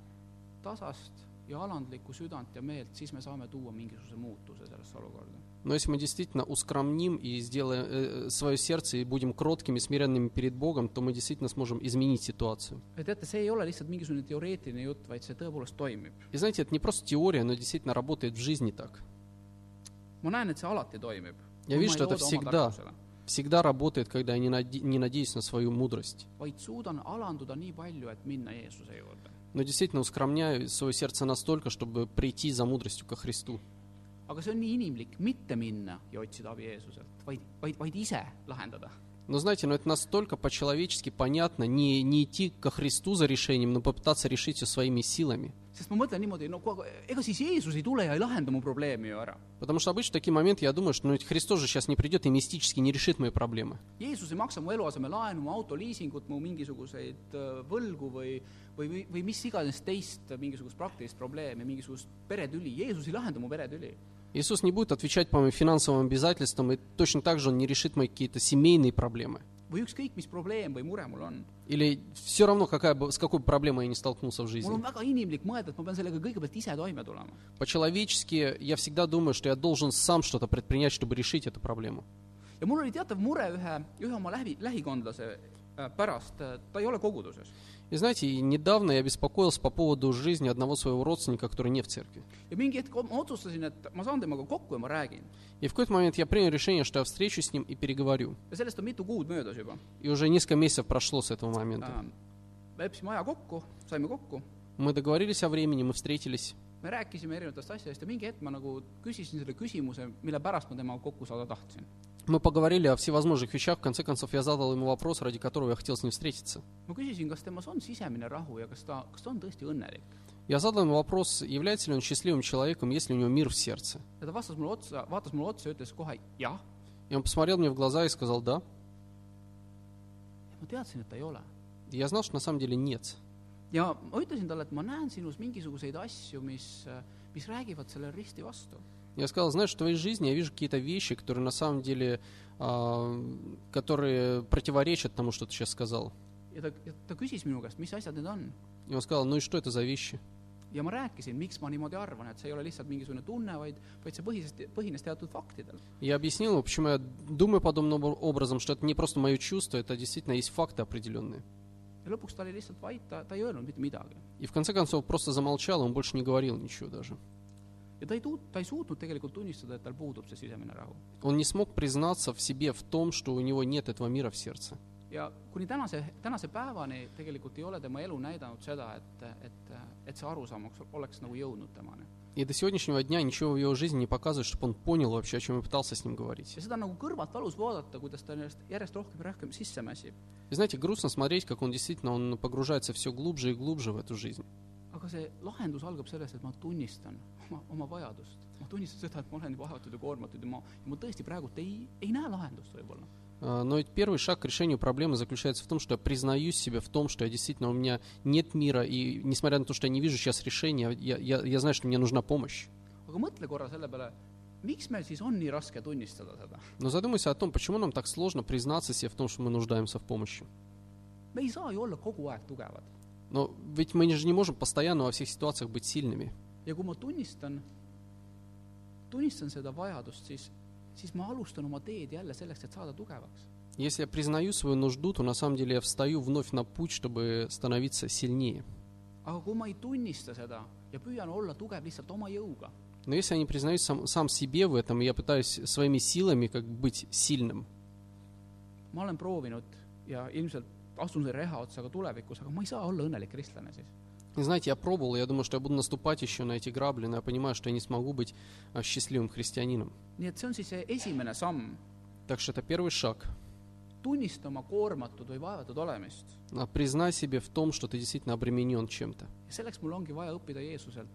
B: tasast ja alandlikku südant ja meelt, siis me saame tuua mingisuguse muutuse sellesse olukorda.
A: Но если мы действительно ускромним и сделаем э, свое сердце и будем кроткими, смиренными перед Богом, то мы действительно сможем изменить ситуацию.
B: ja teate, see ei ole lihtsalt mingisugune teoreetiline jutt, vaid see tõepoolest toimib.
A: И знаете, это не просто теория, но действительно работает в жизни так.
B: ma näen, et see alati toimib.
A: Я вижу, что это всегда, всегда работает, когда я не, наде- не надеюсь на свою мудрость.
B: vaid suudan alanduda nii palju, et minna Jeesuse juurde.
A: Но действительно ускромняю свое сердце настолько, чтобы прийти за мудростью ко Христу.
B: aga see on nii inimlik, mitte minna ja otsida abi Jeesuselt, vaid, vaid, vaid ise lahendada.
A: Но знаете, но это настолько по-человечески понятно, не, не идти ко Христу за решением, но попытаться решить все своими силами.
B: sest ma mõtlen niimoodi , no kuule , ega siis Jeesus ei tule ja ei lahenda mu probleemi ju ära .
A: Потому что обычно в такие моменты я думаю, что ну, ведь Христос же сейчас не придет и мистически не решит мои проблемы.
B: Jeesus ei maksa mu eluasemelaenu , mu autoliisingut , mu mingisuguseid äh, võlgu või , või , või , või mis iganes teist mingisugust praktilist probleemi , mingisugust peretüli , Jeesus ei lahenda mu peretüli .
A: Иисус не будет отвечать по моим финансовым обязательствам, и точно так же Он не решит мои какие-то семейные проблемы.
B: või ükskõik , mis probleem või mure mul on .
A: Или все равно, какая бы, с какой проблемой я не столкнулся в
B: mul
A: жизни.
B: on väga inimlik mõelda , et ma pean sellega kõigepealt ise toime tulema .
A: По-человечески я всегда думаю, что я должен сам что-то предпринять, чтобы решить эту проблему.
B: ja mul oli teatav mure ühe , ühe oma lähi , lähikondlase äh, pärast , ta ei ole koguduses .
A: И знаете, и недавно я беспокоился по поводу жизни одного своего родственника, который не в церкви. И в какой-то момент я принял решение, что я встречусь с ним и переговорю. И уже несколько месяцев прошло с этого момента. Мы договорились о времени, мы встретились.
B: me rääkisime erinevatest asjadest ja mingi hetk ma nagu küsisin selle küsimuse, mille pärast ma temaga kokku saada tahtsin.
A: Мы поговорили о всевозможных вещах. В конце концов, я задал ему вопрос, ради которого я хотел с ним встретиться.
B: õnnelik.
A: Я задал ему вопрос, является ли он счастливым человеком, есть ли у него мир в сердце. И он посмотрел мне в глаза и сказал «да». я знал, что на самом деле нет.
B: ja ma ütlesin talle, et ma näen sinus mingisuguseid asju, mis, mis räägivad sellele risti vastu.
A: Я сказал, знаешь, в твоей жизни я вижу какие-то вещи, которые на самом деле, а, которые противоречат тому, что ты сейчас сказал.
B: ja ta, ta küsis minu käest, mis asjad need on.
A: И он сказал, ну и что это за вещи?
B: ja ma rääkisin, miks ma niimoodi arvan, et see ei ole lihtsalt mingisugune tunne, vaid, vaid see põhises, põhines teatud faktidel.
A: Я объяснил ему, почему я думаю подобным обра- образом, что это не просто мое чувство, это действительно есть факты определенные.
B: ja lõpuks ta oli lihtsalt vait, ta, ta ei öelnud mitte midagi.
A: И в конце концов просто замолчал, он больше не говорил ничего даже.
B: Ja ta ei tuu-, ta ei suutnud tegelikult tunnistada, et tal puudub see sisemine rahu.
A: Он не смог признаться в себе в том, что у него нет этого мира в сердце.
B: ja kuni tänase, tänase päevani tegelikult ei ole tema elu näidanud seda, et, et, et see arusaam oleks, oleks nagu jõudnud temani.
A: И до сегодняшнего дня ничего в его жизни не показывает, чтобы он понял вообще, о чем я пытался с ним говорить. И знаете, грустно смотреть, как он действительно он погружается все глубже и глубже в эту жизнь.
B: Aga see lahendus algab sellest, et ma tunnistan oma, oma vajadust. ma tunnistan seda, et ma olen vaevatud ja koormatud ja ma, ma tõesti praegult ei, ei näe lahendust võib-olla.
A: А, Но ведь первый шаг к решению проблемы заключается в том, что я признаюсь себе в том, что я действительно у меня нет мира, и несмотря на то, что я не вижу сейчас решения, я, я, я знаю, что мне нужна помощь. Но задумайся о том, почему нам так сложно признаться себе в том, что мы нуждаемся в помощи.
B: me ei saa ju olla kogu aeg tugevad.
A: Но ведь мы же не можем постоянно во всех ситуациях быть сильными.
B: ja kui ma tunnistan, tunnistan seda vajadust, siis, siis ma alustan oma teed jälle selleks, et saada tugevaks.
A: Если я признаю свою нужду, то на самом деле я встаю вновь на путь, чтобы становиться сильнее.
B: aga kui ma ei tunnista seda ja püüan olla tugev lihtsalt oma jõuga,
A: Но если я не признаюсь сам, сам себе в этом, и я пытаюсь своими силами как быть сильным,
B: ma olen proovinud ja ilmselt astun selle reha otsa ka tulevikus , aga ma ei saa olla õnnelik kristlane siis .
A: И знаете, я пробовал, я думаю, что я буду наступать еще на эти грабли, но я понимаю, что я не смогу быть а, счастливым христианином.
B: nii et see on siis see esimene samm ,
A: Так что это первый шаг.
B: tunnista oma koormatud või vaevatud olemist .
A: А, Признай себе в том, что ты действительно обременен чем-то.
B: ja selleks mul ongi vaja õppida Jeesuselt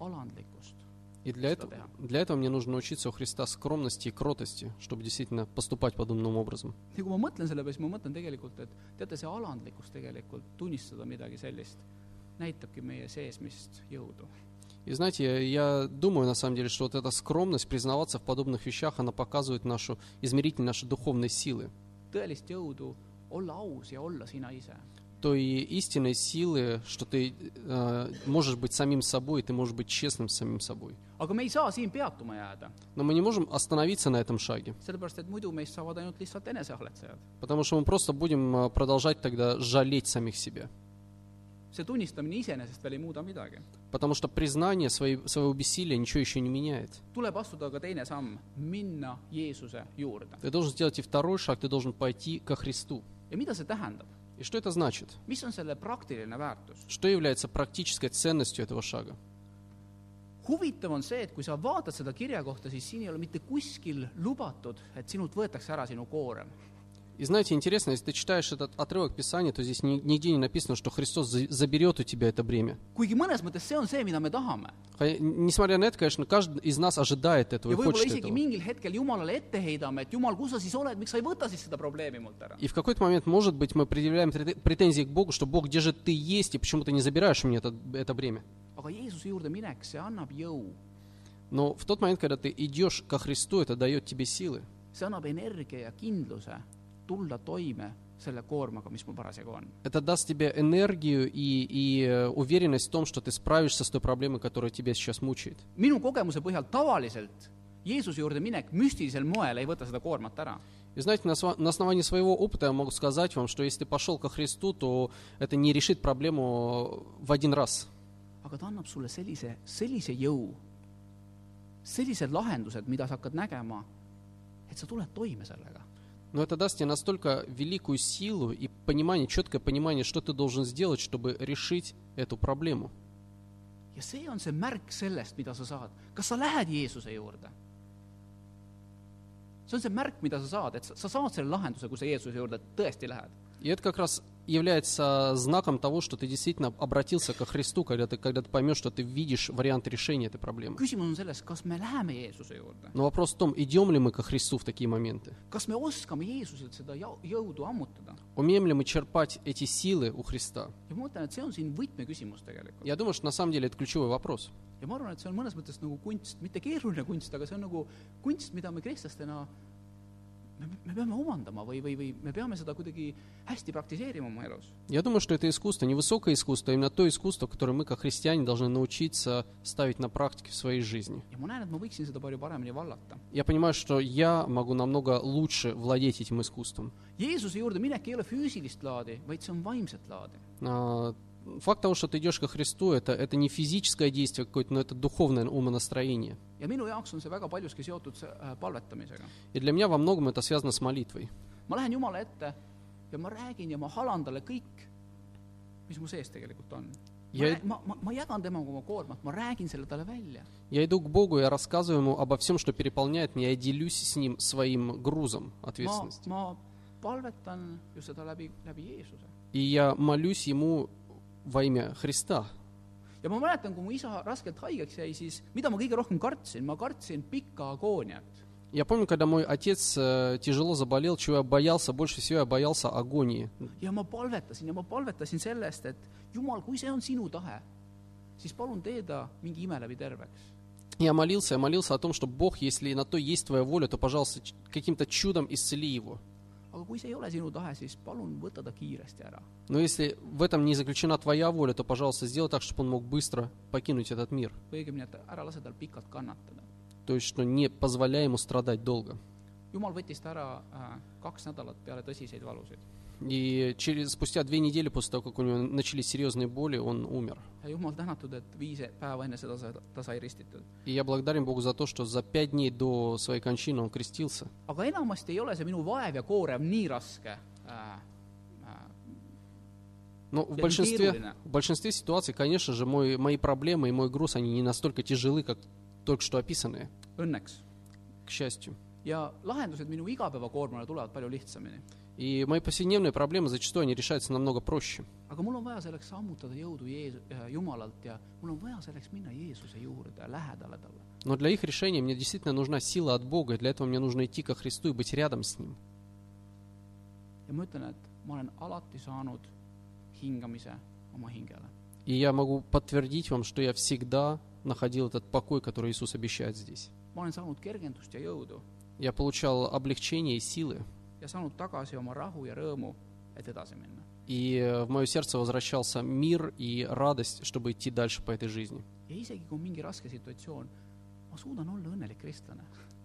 B: alandlikkust .
A: И для этого, для этого мне нужно учиться у Христа скромности и кротости, чтобы действительно поступать подобным образом.
B: ja kui ma mõtlen selle peale, siis ma mõtlen tegelikult, et teate, see alandlikkus tegelikult, tunnistada midagi sellist, näitabki meie seesmist jõudu.
A: И знаете, я, думаю на самом деле, что вот эта скромность, признаваться в подобных вещах, она показывает нашу, измеритель нашей духовной силы.
B: tõelist jõudu olla aus ja olla sina ise.
A: Той истинной силы, что ты э, можешь быть самим собой, и ты можешь быть честным с самим собой.
B: Aga me ei saa siin peatuma jääda,
A: Но мы не можем остановиться на этом шаге,
B: sellepärast et muidu meist saavad ainult lihtsalt eneseahletsejad.
A: потому что мы просто будем э, продолжать тогда жалеть самих себя.
B: see tunnistamine iseenesest veel ei muuda midagi.
A: Потому что признание своей, своего бессилия ничего еще не меняет.
B: tuleb astuda ka teine samm, minna Jeesuse juurde.
A: Ты должен сделать и второй шаг, ты должен пойти ко Христу.
B: ja mida see tähendab?
A: И что это значит?
B: mis on selle praktiline väärtus?
A: Что является практической ценностью этого шага?
B: huvitav on see , et kui sa vaatad seda kirja kohta , siis siin ei ole mitte kuskil lubatud , et sinult võetakse ära sinu koorem .
A: И знаете, интересно, если ты читаешь этот отрывок Писания, то здесь ни- нигде не написано, что Христос за- заберет у тебя это бремя.
B: kuigi mõnes mõttes see on see , mida me tahame .
A: Хотя, Несмотря на это, конечно, каждый из нас ожидает этого
B: ja
A: и
B: võib-olla
A: хочет
B: isegi
A: этого.
B: mingil hetkel Jumalale ette heidame , et Jumal , kus sa siis oled , miks sa ei võta siis seda probleemi mult ära ?
A: И в какой-то момент, может быть, мы предъявляем претен- претензии к Богу, что Бог, где же ты есть, и почему ты не забираешь у меня это, это бремя.
B: Aga Jeesuse juurde minek, see annab jõu,
A: Но в тот момент, когда ты идешь ко Христу, это дает тебе силы.
B: see annab energia ja kindluse tulla toime selle koormaga, mis mul parasjagu on.
A: Это даст тебе энергию и, и э, уверенность в том, что ты справишься с той проблемой, которая тебя сейчас мучает.
B: minu kogemuse põhjal tavaliselt Jeesuse juurde minek müstilisel moel ei võta seda koormat ära.
A: И знаете, на, на основании своего опыта я могу сказать вам, что если ты пошел ко Христу, то это не решит проблему в один раз.
B: aga ta annab sulle sellise , sellise jõu , sellised lahendused , mida sa hakkad nägema , et sa tuled toime sellega .
A: Но это даст тебе настолько великую силу и понимание, четкое понимание, что ты должен сделать, чтобы решить эту проблему.
B: ja see on see märk sellest , mida sa saad . kas sa lähed Jeesuse juurde ? see on see märk , mida sa saad , et sa, sa saad selle lahenduse , kui sa Jeesuse juurde tõesti lähed .
A: И это как раз является знаком того, что ты действительно обратился ко Христу, когда ты, когда ты поймешь, что ты видишь вариант решения этой проблемы. Но вопрос в том, идем ли мы ко Христу в такие моменты. Умеем ли мы черпать эти силы у Христа? Я думаю, что на самом деле это ключевой вопрос.
B: ja ma arvan, et see on mõnes mõttes nagu kunst, mitte keeruline kunst, aga see on nagu kunst, mida me kristlastena me, me peame omandama või, või, või me peame seda kuidagi hästi praktiseerima oma elus.
A: Я думаю, что это искусство, не высокое искусство, а именно то искусство, которое мы, как христиане, должны научиться ставить на практике в своей жизни.
B: ja ma näen, et ma võiksin seda palju paremini vallata.
A: Я понимаю, что я могу намного лучше владеть этим искусством.
B: Jeesuse juurde minek ei ole füüsilist laadi, vaid see on vaimset laadi.
A: Факт того, что ты идешь ко Христу, это, это не физическое действие какое-то, но это духовное умонастроение.
B: äh.
A: И для меня во многом это связано с молитвой. Я иду к Богу, я рассказываю Ему обо всем, что переполняет меня, я делюсь с Ним своим грузом ответственности.. И я молюсь Ему во имя Христа.
B: ja ma mäletan, kui mu isa raskelt haigeks jäi, siis mida ma kõige rohkem kartsin, ma kartsin pikka agooniat.
A: Я помню, когда мой отец э, тяжело заболел, чего я боялся, больше всего я боялся агонии.
B: ja ma palvetasin ja ma palvetasin sellest, et Jumal, kui see on sinu tahe, siis palun tee ta mingi ime läbi terveks.
A: Я молился, я молился о том, что Бог, если на то есть Твоя воля, то, пожалуйста, каким-то чудом исцели его.
B: Aga kui see ei ole sinu tahe, siis palun võta ta kiiresti ära.
A: Но если в этом не заключена Твоя воля, то, пожалуйста, сделай так, чтобы он мог быстро покинуть этот мир.
B: või õigemini, et ära lase tal pikalt kannatada.
A: То есть, что не позволяй ему страдать долго.
B: jumal võttis ta ära äh, kaks nädalat peale tõsiseid valusid.
A: И через, спустя две недели после того, как у него начались серьезные боли, он умер. И я благодарен Богу за то, что за пять дней до своей кончины он крестился.
B: äh,. Äh,
A: Но в большинстве, в большинстве ситуаций, конечно же, мой, мои проблемы и мой груз, они не настолько тяжелы, как только что описанные, к счастью.
B: ja lahendused minu igapäevakoormale tulevad palju lihtsamini.
A: И мои повседневные проблемы зачастую они решаются намного проще.
B: aga mul on vaja selleks sammutada jõudu Jeesu-, Jumalalt ja mul on vaja selleks minna Jeesuse juurde ja lähedale talle.
A: Но для их решения мне действительно нужна сила от Бога, и для этого мне нужно идти ко Христу и быть рядом с Ним.
B: ja ma ütlen, et ma olen alati saanud hingamise oma hingele.
A: И я могу подтвердить вам, что я всегда находил этот покой, который Иисус обещает здесь.
B: ma olen saanud kergendust ja jõudu
A: Я получал облегчение и силы,
B: ja saanud tagasi oma rahu ja rõõmu, et edasi minna.
A: и э, в мое сердце возвращался мир и радость, чтобы идти дальше по этой жизни. И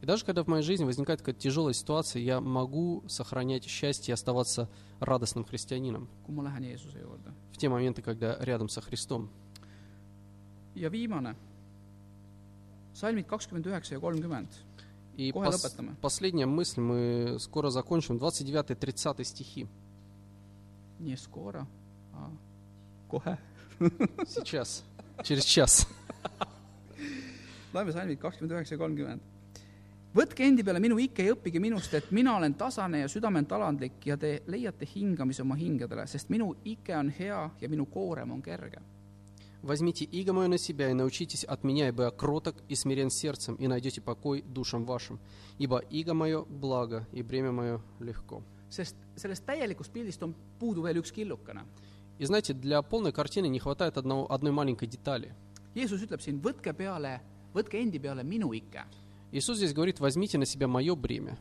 A: даже когда в моей жизни возникает какая-то тяжелая ситуация, я могу сохранять счастье и оставаться радостным христианином в те моменты, когда рядом со Христом.
B: ja viimane, salmid kakskümmend üheksa ja kolmkümmend.
A: И
B: kohe
A: пос-
B: lõpetame .
A: последняя мысль, мы скоро закончим, 29-30 стихи.
B: nii , skoora . kohe .
A: Сейчас, через час.
B: loeme salmid kakskümmend üheksa ja kolmkümmend . võtke endi peale minu ikke ja õppige minust , et mina olen tasane ja südament alandlik ja te leiate hingamise oma hingedele , sest minu ike on hea ja minu koorem on kerge .
A: Возьмите иго мое на себя и научитесь от меня, ибо я кроток и смирен сердцем, и найдете покой душам вашим. Ибо иго мое благо, и бремя мое легко.
B: sest sellest täielikust pildist on puudu veel üks killukene.
A: И знаете, для полной картины не хватает одного, одной маленькой детали.
B: Jeesus ütleb siin, võtke peale, võtke endi peale minu ikke,
A: Иисус здесь говорит, возьмите на себя мое бремя,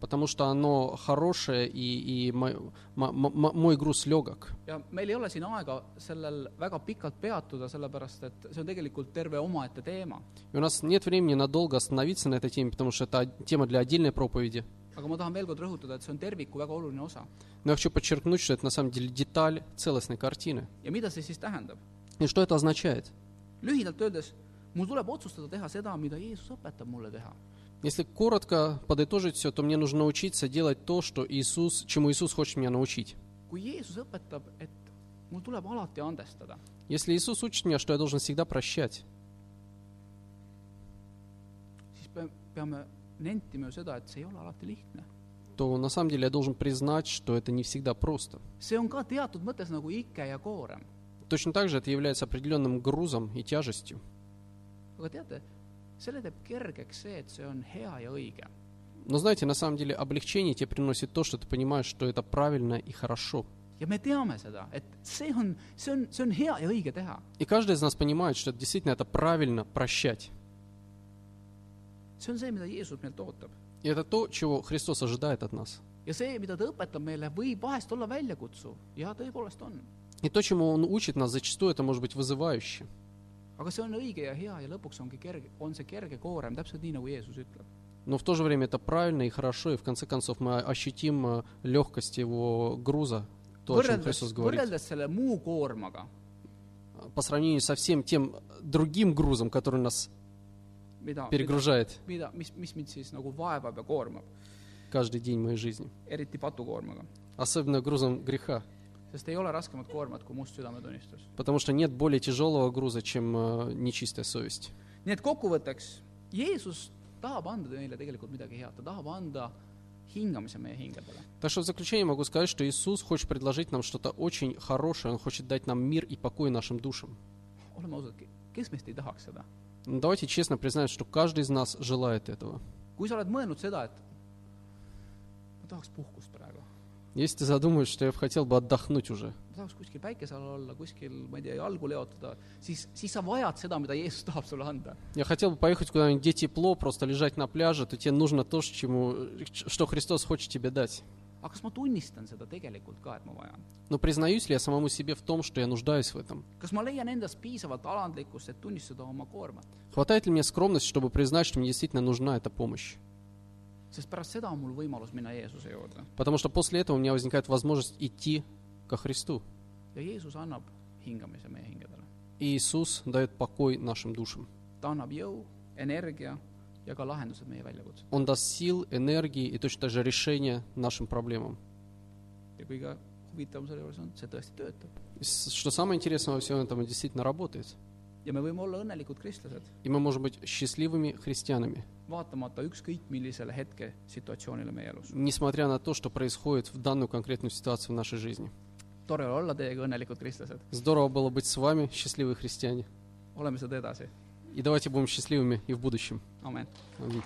A: потому что оно хорошее, и, и мой, мо- мо- мой груз легок. И у нас нет времени надолго остановиться на этой теме, потому что это тема для отдельной проповеди.
B: aga ma tahan veel kord rõhutada, et see on terviku väga oluline osa.
A: Но я хочу подчеркнуть, что это на самом деле деталь целостной картины.
B: ja mida see siis tähendab?
A: И что это означает?
B: lühidalt öeldes, mul tuleb otsustada teha seda, mida Jeesus õpetab mulle teha.
A: Если коротко подытожить все, то мне нужно научиться делать то, что Иисус, чему Иисус хочет меня научить.
B: kui Jeesus õpetab, et mul tuleb alati andestada,
A: Если Иисус учит меня, что я должен всегда прощать,
B: siis pe- peame nentima ju seda, et see ei ole alati lihtne.
A: то на самом деле я должен признать, что это не всегда просто.
B: see on ka teatud mõttes nagu ike ja koorem.
A: Точно так же это является определенным грузом и тяжестью.
B: Aga teate, selle teeb kergeks see, et see on hea ja õige.
A: Но знаете, на самом деле облегчение тебе приносит то, что ты понимаешь, что это правильно и хорошо.
B: ja me teame seda, et see on, see on, see on hea ja õige teha.
A: И каждый из нас понимает, что действительно это правильно прощать.
B: see on see, mida Jeesus meilt ootab.
A: И это то, чего Христос ожидает от нас.
B: ja see, mida ta õpetab meile, võib vahest olla väljakutsuv ja tõepoolest on.
A: И то, чему Он учит нас, зачастую это может быть вызывающе.
B: Aga see on õige ja hea ja lõpuks ongi kerge, on see kerge koorem, täpselt nii, nagu Jeesus ütleb.
A: Но в то же время это правильно и хорошо, и в конце концов мы ощутим э, легкость Его груза. то, о чем Христос говорит.
B: koormaga,
A: По сравнению со всем тем другим грузом, который нас
B: mida,
A: перегружает
B: mida, mis, mis mind siis nagu vaevab ja koormab,
A: каждый день моей жизни.
B: eriti patukoormaga.
A: Особенно грузом греха.
B: Sest ei ole raskemat koormat kui must südametunnistus.
A: Потому что нет более тяжелого груза, чем э, нечистая совесть.
B: nii et kokkuvõtteks, Jeesus tahab anda meile tegelikult midagi head, ta tahab anda hingamise meie hingedele.
A: Так что в заключение могу сказать, что Иисус хочет предложить нам что-то очень хорошее. Он хочет дать нам мир и покой нашим душам.
B: oleme ausad, kes meist ei tahaks seda?
A: Давайте честно признаем, что каждый из нас желает этого.
B: kui sa oled mõelnud seda, et ma tahaks puhkust praegu,
A: Если ты задумаешь, что я бы хотел бы отдохнуть уже,
B: tahaks kuskil päikese all olla, kuskil, ma ei tea, jalgu leotada, siis, siis sa vajad seda, mida Jeesus tahab sulle anda.
A: я хотел бы поехать куда-нибудь, где тепло, просто лежать на пляже, то тебе нужно то, чему, что Христос хочет тебе дать.
B: aga kas ma tunnistan seda tegelikult ka, et ma vajan?
A: Но признаюсь ли я самому себе в том, что я нуждаюсь в этом?
B: kas ma leian endas piisavalt alandlikkust, et tunnistada oma koormat?
A: Хватает ли мне скромности, чтобы признать, что мне действительно нужна эта помощь?
B: Sest pärast seda on mul võimalus minna Jeesuse juurde
A: Потому что после этого у меня возникает возможность идти ко Христу.
B: ja Jeesus annab hingamise meie hingedele.
A: Иисус дает покой нашим душам.
B: ta annab jõu, energia ja ka lahendused meie väljakutsetele.
A: Он даст сил, энергии и точно так же решения нашим проблемам.
B: ja kõige huvitavam selle juures on, see tõesti töötab.
A: Что самое интересное во всем этом, он действительно работает.
B: ja me võime olla õnnelikud kristlased,
A: И мы можем быть счастливыми христианами,
B: vaatamata ükskõik millisele hetke situatsioonile meie elus.
A: несмотря на то, что происходит в данную конкретную ситуацию в нашей жизни.
B: tore olla teiega õnnelikud kristlased,
A: Здорово было быть с вами, счастливые христиане.
B: oleme seda edasi,
A: И давайте будем счастливыми и в будущем.
B: amen.
A: Аминь.